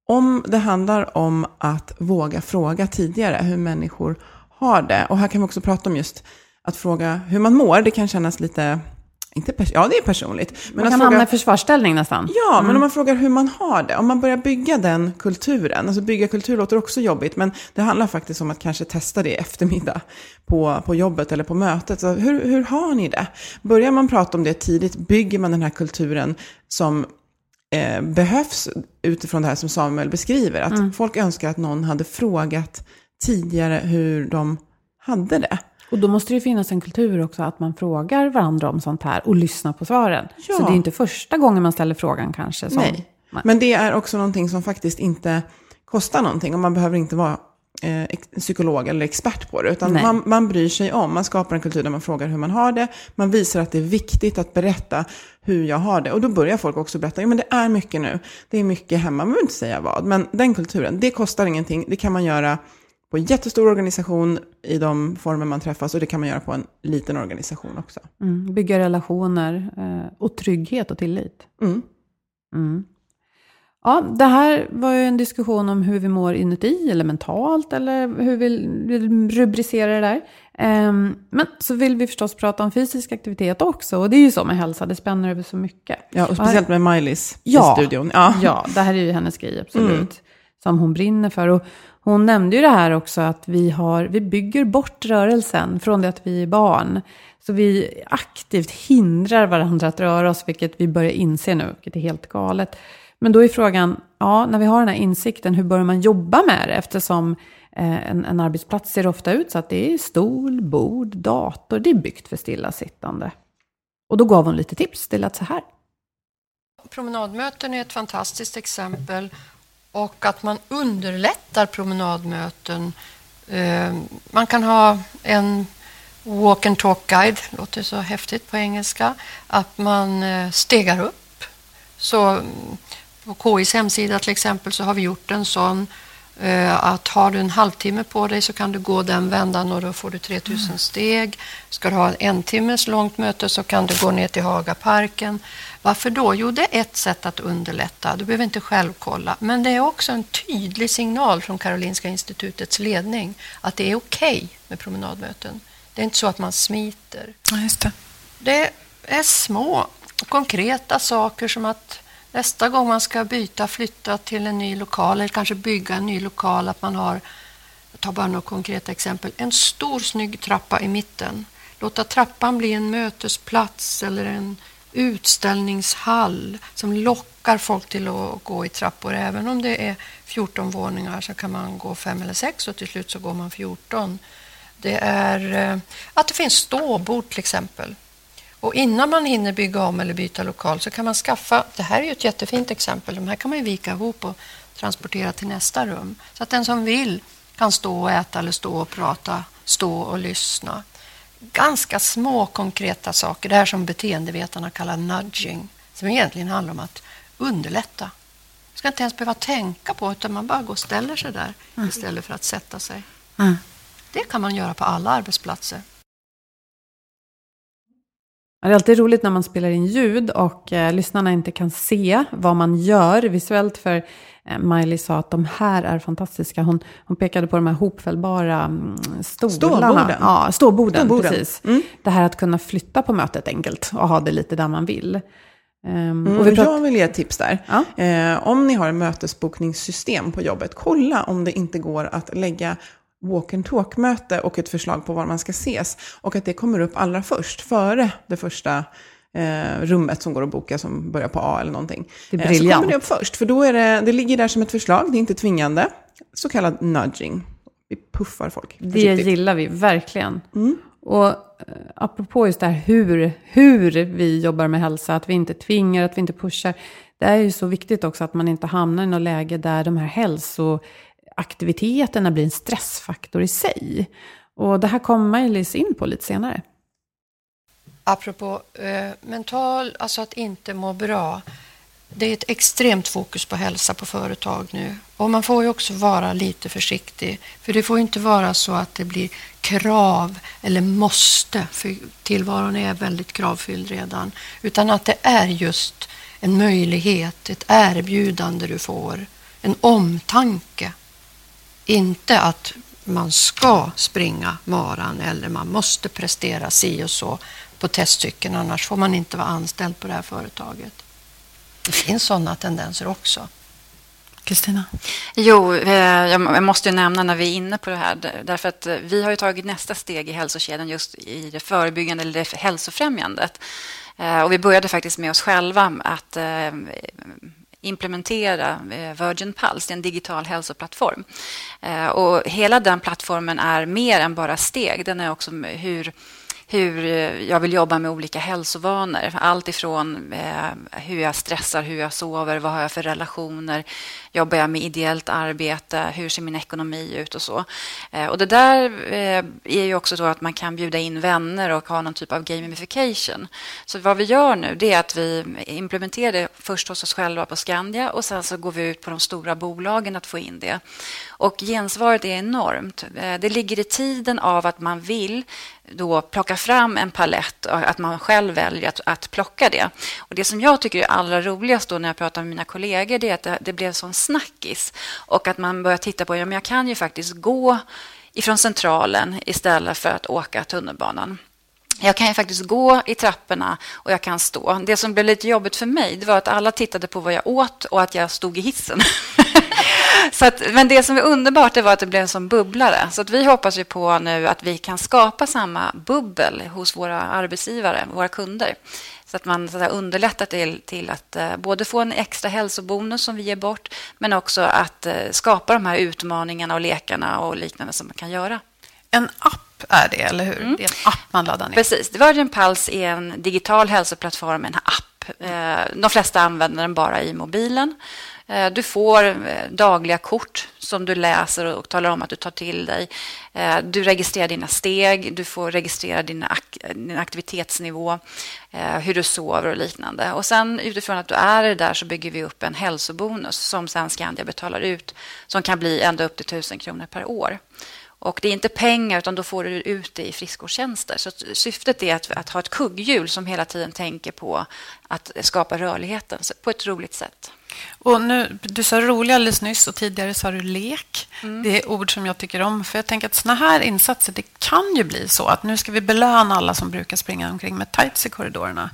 Om det handlar om att våga fråga tidigare hur människor har det. Och här kan vi också prata om just att fråga hur man mår. Det kan kännas lite, inte ja det är personligt. Men man kan fråga, hamna i försvarsställning nästan. Ja, mm. men om man frågar hur man har det. Om man börjar bygga den kulturen. Alltså bygga kultur låter också jobbigt. Men det handlar faktiskt om att kanske testa det i eftermiddag. På, på jobbet eller på mötet. Så hur, hur har ni det? Börjar man prata om det tidigt, bygger man den här kulturen som eh, behövs utifrån det här som Samuel beskriver. Att mm. folk önskar att någon hade frågat tidigare hur de hade det. Och då måste det finnas en kultur också att man frågar varandra om sånt här och lyssnar på svaren. Ja. Så det är inte första gången man ställer frågan kanske. Som, Nej, men det är också någonting som faktiskt inte kostar någonting. Och man behöver inte vara eh, psykolog eller expert på det. Utan man, man bryr sig om. Man skapar en kultur där man frågar hur man har det. Man visar att det är viktigt att berätta hur jag har det. Och då börjar folk också berätta, ja men det är mycket nu. Det är mycket hemma, man behöver inte säga vad. Men den kulturen, det kostar ingenting. Det kan man göra på en jättestor organisation i de former man träffas och det kan man göra på en liten organisation också. Mm, bygga relationer eh, och trygghet och tillit. Mm. Mm. Ja, det här var ju en diskussion om hur vi mår inuti eller mentalt eller hur vi vill rubricera det där. Um, men så vill vi förstås prata om fysisk aktivitet också och det är ju så med hälsa, det spänner över så mycket. Ja, och speciellt med Miley's ja, i studion. Ja. ja, det här är ju hennes grej, absolut. Som hon brinner för. Och hon nämnde ju det här också att vi, har, vi bygger bort rörelsen från det att vi är barn. Så vi aktivt hindrar varandra att röra oss, vilket vi börjar inse nu, vilket är helt galet. Men då är frågan, ja, när vi har den här insikten, hur börjar man jobba med det? Eftersom eh, en, en arbetsplats ser ofta ut så att det är stol, bord, dator, det är byggt för stillasittande. Och då gav hon lite tips, det lät så här. Promenadmöten är ett fantastiskt exempel och att man underlättar promenadmöten. Eh, man kan ha en walk and talk guide, låter så häftigt på engelska, att man eh, stegar upp. Så mm, på KIs hemsida till exempel så har vi gjort en sån eh, att har du en halvtimme på dig så kan du gå den vändan och då får du 3000 mm. steg. Ska du ha en timmes långt möte så kan du gå ner till Hagaparken. Varför då? Jo, det är ett sätt att underlätta. Du behöver inte själv kolla. Men det är också en tydlig signal från Karolinska institutets ledning att det är okej okay med promenadmöten. Det är inte så att man smiter. Ja, det. det är små konkreta saker som att nästa gång man ska byta, flytta till en ny lokal eller kanske bygga en ny lokal, att man har, jag tar bara några konkreta exempel, en stor snygg trappa i mitten. Låta trappan bli en mötesplats eller en utställningshall som lockar folk till att gå i trappor. Även om det är 14 våningar så kan man gå fem eller sex och till slut så går man 14. Det är eh, att det finns ståbord till exempel. Och innan man hinner bygga om eller byta lokal så kan man skaffa, det här är ju ett jättefint exempel, de här kan man ju vika ihop och transportera till nästa rum. Så att den som vill kan stå och äta eller stå och prata, stå och lyssna. Ganska små konkreta saker, det här som beteendevetarna kallar nudging, som egentligen handlar om att underlätta. Man ska inte ens behöva tänka på utan man bara går och ställer sig där mm. istället för att sätta sig. Mm. Det kan man göra på alla arbetsplatser. Det är alltid roligt när man spelar in ljud och eh, lyssnarna inte kan se vad man gör visuellt. För eh, Miley sa att de här är fantastiska. Hon, hon pekade på de här hopfällbara mm, stolarna. Ståborden. Ja, ståborden, ståborden. precis. Mm. Det här att kunna flytta på mötet enkelt och ha det lite där man vill. Mm, och jag vill ge ett tips där. Ja. Eh, om ni har mötesbokningssystem på jobbet, kolla om det inte går att lägga walk and talk-möte och ett förslag på var man ska ses. Och att det kommer upp allra först, före det första eh, rummet som går att boka som börjar på A eller någonting. Det är briljant. Eh, så kommer det upp först, för då är det, det ligger där som ett förslag, det är inte tvingande. Så kallad nudging. Vi puffar folk. Det gillar vi verkligen. Mm. Och eh, apropå just det här hur, hur vi jobbar med hälsa, att vi inte tvingar, att vi inte pushar. Det är ju så viktigt också att man inte hamnar i något läge där de här hälso aktiviteterna blir en stressfaktor i sig. Och det här kommer Maj-Lis in på lite senare. Apropå eh, mental, alltså att inte må bra. Det är ett extremt fokus på hälsa på företag nu. Och man får ju också vara lite försiktig. För det får inte vara så att det blir krav eller måste. För tillvaron är väldigt kravfylld redan. Utan att det är just en möjlighet, ett erbjudande du får. En omtanke. Inte att man ska springa maran eller man måste prestera si och så på testcykeln, annars får man inte vara anställd på det här företaget. Det finns sådana tendenser också. Kristina? Jo, eh, jag måste ju nämna när vi är inne på det här, därför att eh, vi har ju tagit nästa steg i hälsokedjan just i det förebyggande eller det hälsofrämjandet. Eh, och vi började faktiskt med oss själva att implementera eh, Virgin Pulse, en digital hälsoplattform. Eh, och hela den plattformen är mer än bara steg. Den är också hur hur eh, jag vill jobba med olika hälsovanor. Allt ifrån eh, hur jag stressar, hur jag sover, vad har jag för relationer, jobbar jag med ideellt arbete, hur ser min ekonomi ut och så. Eh, och det där eh, är ju också då att man kan bjuda in vänner och ha någon typ av gamification. Så vad vi gör nu det är att vi implementerar det först hos oss själva på Skandia och sen så går vi ut på de stora bolagen att få in det. Och gensvaret är enormt. Eh, det ligger i tiden av att man vill då plocka fram en palett och att man själv väljer att, att plocka det. Och Det som jag tycker är allra roligast då när jag pratar med mina kollegor det är att det, det blev sån snackis och att man börjar titta på ja, men jag kan ju faktiskt gå ifrån centralen istället för att åka tunnelbanan. Jag kan ju faktiskt gå i trapporna och jag kan stå. Det som blev lite jobbigt för mig det var att alla tittade på vad jag åt och att jag stod i hissen. (laughs) så att, men det som är underbart det var att det blev en sån bubblare. Så att vi hoppas ju på nu att vi kan skapa samma bubbel hos våra arbetsgivare, våra kunder. Så att man så att underlättar till, till att uh, både få en extra hälsobonus som vi ger bort men också att uh, skapa de här utmaningarna och lekarna och liknande som man kan göra. En app är det, eller hur? Mm. Det är en app man laddar ner. Precis. Virgin Pulse är en digital hälsoplattform, en app. Uh, de flesta använder den bara i mobilen. Eh, du får eh, dagliga kort som du läser och talar om att du tar till dig. Eh, du registrerar dina steg, du får registrera din, din aktivitetsnivå, hur du sover och liknande. Och sen utifrån att du är där så bygger vi upp en hälsobonus som sen Skandia betalar ut som kan bli ända upp till 1000 kronor per år. Och det är inte pengar, utan då får du ut det i friskvårdstjänster. Så syftet är att, att ha ett kugghjul som hela tiden tänker på att skapa rörligheten på ett roligt sätt. Och nu, du sa rolig alldeles nyss och tidigare sa du lek. Mm. Det är ord som jag tycker om. För jag tänker att såna här insatser, det kan ju bli så att nu ska vi belöna alla som brukar springa omkring med tights i korridorerna.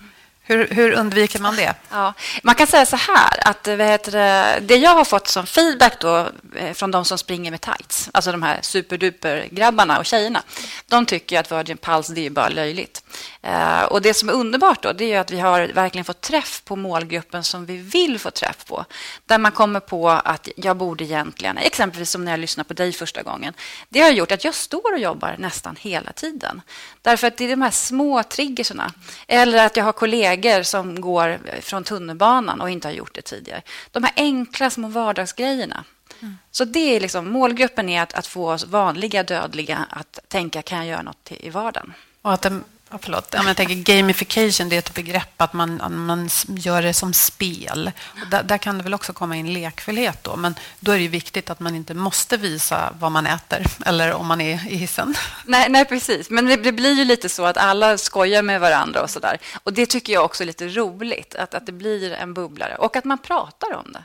Hur, hur, undviker man det? Ja, man kan säga så här att det, det jag har fått som feedback då, eh, från de som springer med tights, alltså de här superduper-grabbarna och tjejerna, de tycker att Virgin Pulse det är bara löjligt. Uh, och Det som är underbart då, det är att vi har verkligen fått träff på målgruppen som vi vill få träff på. Där man kommer på att jag borde egentligen, exempelvis som när jag lyssnade på dig första gången, det har gjort att jag står och jobbar nästan hela tiden. Därför att det är de här små triggerserna. Eller att jag har kollegor som går från tunnelbanan och inte har gjort det tidigare. De här enkla små vardagsgrejerna. Mm. Så det är liksom, målgruppen är att, att få oss vanliga dödliga att tänka, kan jag göra något i vardagen? Och att de Ja, förlåt. Jag tänker gamification det är ett begrepp att man, man gör det som spel. Och där, där, kan det väl också komma in lekfullhet då. Men då är det viktigt att man inte måste visa vad man äter eller om man är i hissen. Nej, nej precis. Men det, det blir ju lite så att alla skojar med varandra och så där. Och det tycker jag också är lite roligt, att, att det blir en bubblare och att man pratar om det.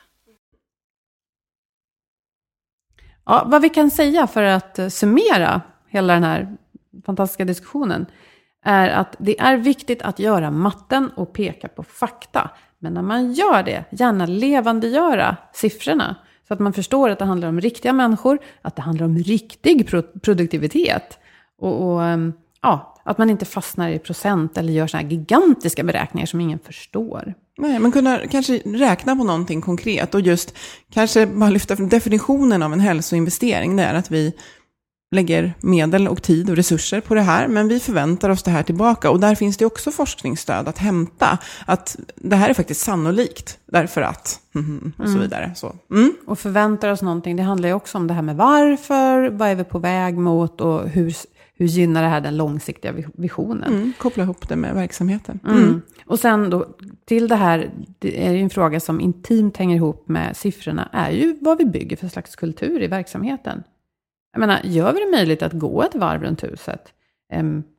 Ja, vad vi kan säga för att summera hela den här fantastiska diskussionen är att det är viktigt att göra matten och peka på fakta. Men när man gör det, gärna levandegöra siffrorna. Så att man förstår att det handlar om riktiga människor, att det handlar om riktig pro produktivitet. Och, och, ehm, ja, att man inte fastnar i procent eller gör sådana här gigantiska beräkningar som ingen förstår. Nej, men kunna kanske räkna på någonting konkret och just kanske bara lyfta definitionen av en hälsoinvestering. Det är att vi lägger medel och tid och resurser på det här, men vi förväntar oss det här tillbaka. Och där finns det också forskningsstöd att hämta. Att det här är faktiskt sannolikt, därför att, (laughs) och så mm. vidare. Så, mm. Och förväntar oss någonting, det handlar ju också om det här med varför, vad är vi på väg mot och hur, hur gynnar det här den långsiktiga visionen? Mm, koppla ihop det med verksamheten. Mm. mm. Och sen då, till det här, det är ju en fråga som intimt hänger ihop med siffrorna, är ju vad vi bygger för slags kultur i verksamheten. Jag menar, gör vi det möjligt att gå ett varv runt huset?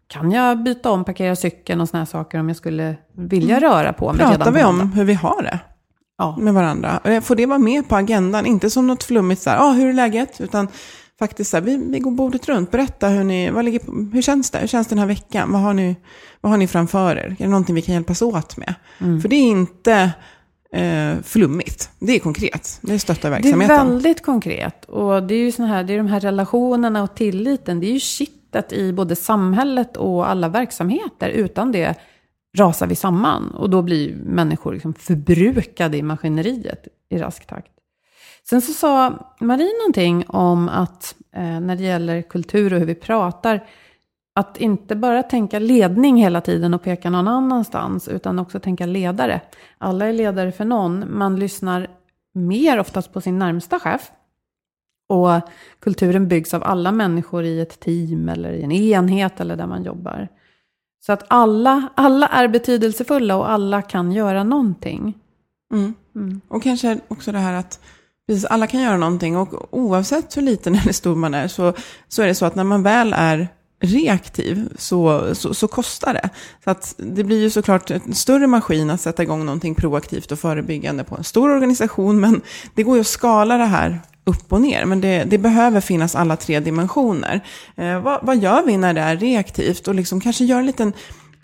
Kan jag byta om, parkera cykeln och sådana här saker om jag skulle vilja mm. röra på mig? Pratar vi om hur vi har det ja. med varandra? Eh, får det vara med på agendan? Inte som något flummigt så här, ah, hur är läget? Utan faktiskt så här, vi, vi går bordet runt. Berätta hur, ni, vad ligger, hur känns det? Hur känns den här veckan? Vad har ni, vad har ni framför er? Är det någonting vi kan hjälpas åt med? Mm. För det är inte eh, flummigt. Det är konkret. Det stöttar verksamheten. Det är väldigt konkret. Och det är ju såna här, det är de här relationerna och tilliten. Det är ju kittet i både samhället och alla verksamheter. Utan det rasar vi samman. Och då blir människor liksom förbrukade i maskineriet i rask takt. Sen så sa Marie någonting om att eh, när det gäller kultur och hur vi pratar att inte bara tänka ledning hela tiden och peka någon annanstans, utan också tänka ledare. Alla är ledare för någon. Man lyssnar mer oftast på sin närmsta chef. Och kulturen byggs av alla människor i ett team eller i en enhet eller där man jobbar. Så att alla, alla är betydelsefulla och alla kan göra någonting. Mm. Mm. Och kanske också det här att precis, alla kan göra någonting och oavsett hur liten eller stor man är så, så är det så att när man väl är reaktiv så, så, så, kostar det. Så att det blir ju såklart en större maskin att sätta igång någonting proaktivt och förebyggande på en stor organisation. Men det går ju att skala det här upp och ner. Men det, det behöver finnas alla tre dimensioner. Eh, vad, vad, gör vi när det är reaktivt? Och liksom kanske göra en liten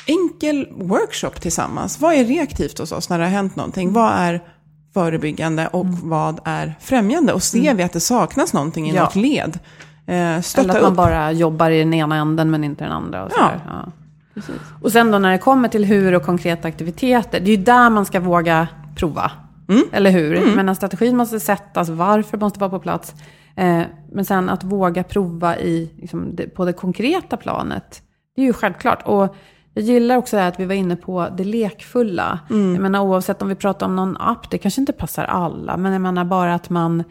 enkel workshop tillsammans. Vad är reaktivt hos oss när det har hänt någonting? Vad är förebyggande och vad är främjande? Och ser vi att det saknas någonting i Mm. Ja. något led, eh, stötta Eller att man upp. bara jobbar i den ena änden men inte den andra. Och, så Ja. där. Ja. och sen då när det kommer till hur och konkreta aktiviteter, det är ju där man ska våga prova. Mm. Eller hur? Men strategin måste sättas, varför måste vara på plats. Eh, men sen att våga prova i, liksom, det, på det konkreta planet, det är ju självklart. Och jag gillar också det här att vi var inne på det lekfulla. Mm. Jag menar oavsett om vi pratar om någon app, det kanske inte passar alla, men jag menar bara att man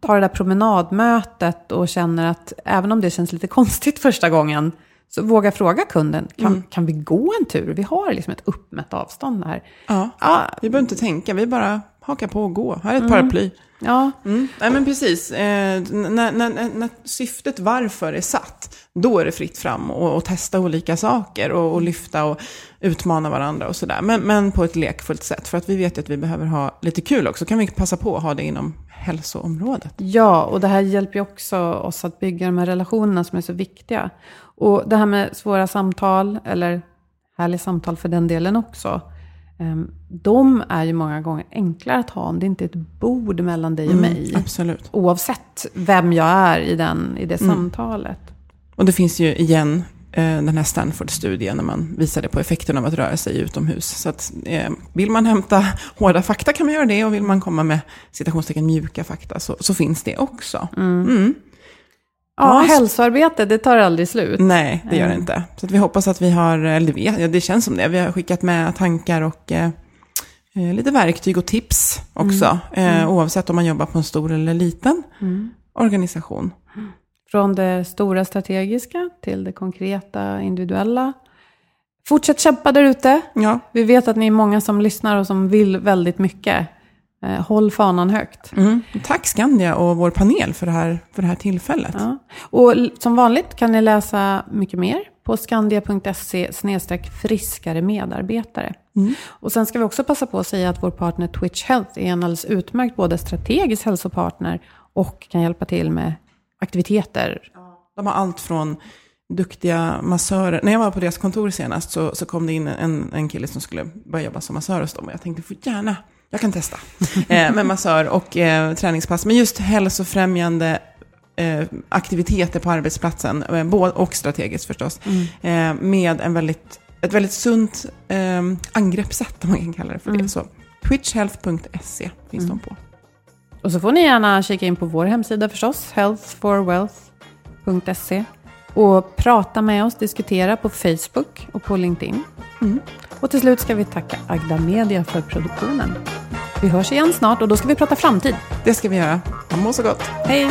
tar det där promenadmötet och känner att även om det känns lite konstigt första gången, så våga fråga kunden, kan, Mm. kan vi gå en tur? Vi har liksom ett uppmätt avstånd här. Ja. Ja, Vi behöver inte tänka, vi bara hakar på och gå. Här är ett Mm. paraply. ja, Mm. Nej men precis, eh, när, när, när syftet varför är satt, då är det fritt fram och, och testa olika saker och, och lyfta och utmana varandra och sådär. Men, men på ett lekfullt sätt, för att vi vet ju att vi behöver ha lite kul också. Kan vi passa på att ha det inom hälsoområdet? Ja, och det här hjälper ju också oss att bygga de här relationerna som är så viktiga. Och det här med svåra samtal, eller härliga samtal för den delen också. ehm, De är ju många gånger enklare att ha om det inte är ett bord mellan dig och mig. Absolut. Oavsett vem jag är i, den, i det samtalet. Och det finns ju igen den här Stanford-studien när man visade på effekten av att röra sig utomhus. Så att, eh, vill man hämta hårda fakta kan man göra det och vill man komma med citationstecken mjuka fakta så, så finns det också. Mm. Ja, Ja, hälsoarbete, det tar aldrig slut. Nej, det gör det inte. Så vi hoppas att vi har, eller det, vet, ja, det känns som det, vi har skickat med tankar och eh, eh, lite verktyg och tips också. Eh, oavsett om man jobbar på en stor eller liten organisation. Från det stora strategiska till det konkreta, individuella. Fortsätt kämpa där ute. Ja, Vi vet att ni är många som lyssnar och som vill väldigt mycket. Eh, håll fanan högt. mm. Tack Skandia och vår panel för det här, för det här tillfället. Ja. Och som vanligt kan ni läsa mycket mer på skandia.se friskare medarbetare. Och sen ska vi också passa på att säga att vår partner Twitch Health är en alldeles utmärkt både strategisk hälsopartner och kan hjälpa till med aktiviteter. De har allt från duktiga massörer. När jag var på deras kontor senast så, så kom det in en, en kille som skulle börja jobba som massör hos dem. Och jag tänkte, får gärna, jag kan testa. (laughs) eh, med massör och eh, träningspass. Men just hälsofrämjande eh, aktiviteter på arbetsplatsen, eh, både- och strategiskt förstås. Eh, med en väldigt, ett väldigt sunt eh, angreppssätt, om man kan kalla det för det. Så twitchhealth.se finns de på. Och så får ni gärna kika in på vår hemsida förstås, healthforwealth.se. Och prata med oss, diskutera på Facebook och på LinkedIn. Och till slut ska vi tacka Agda Media för produktionen. Vi hörs igen snart och då ska vi prata framtid. Det ska vi göra. Må så gott. Hej!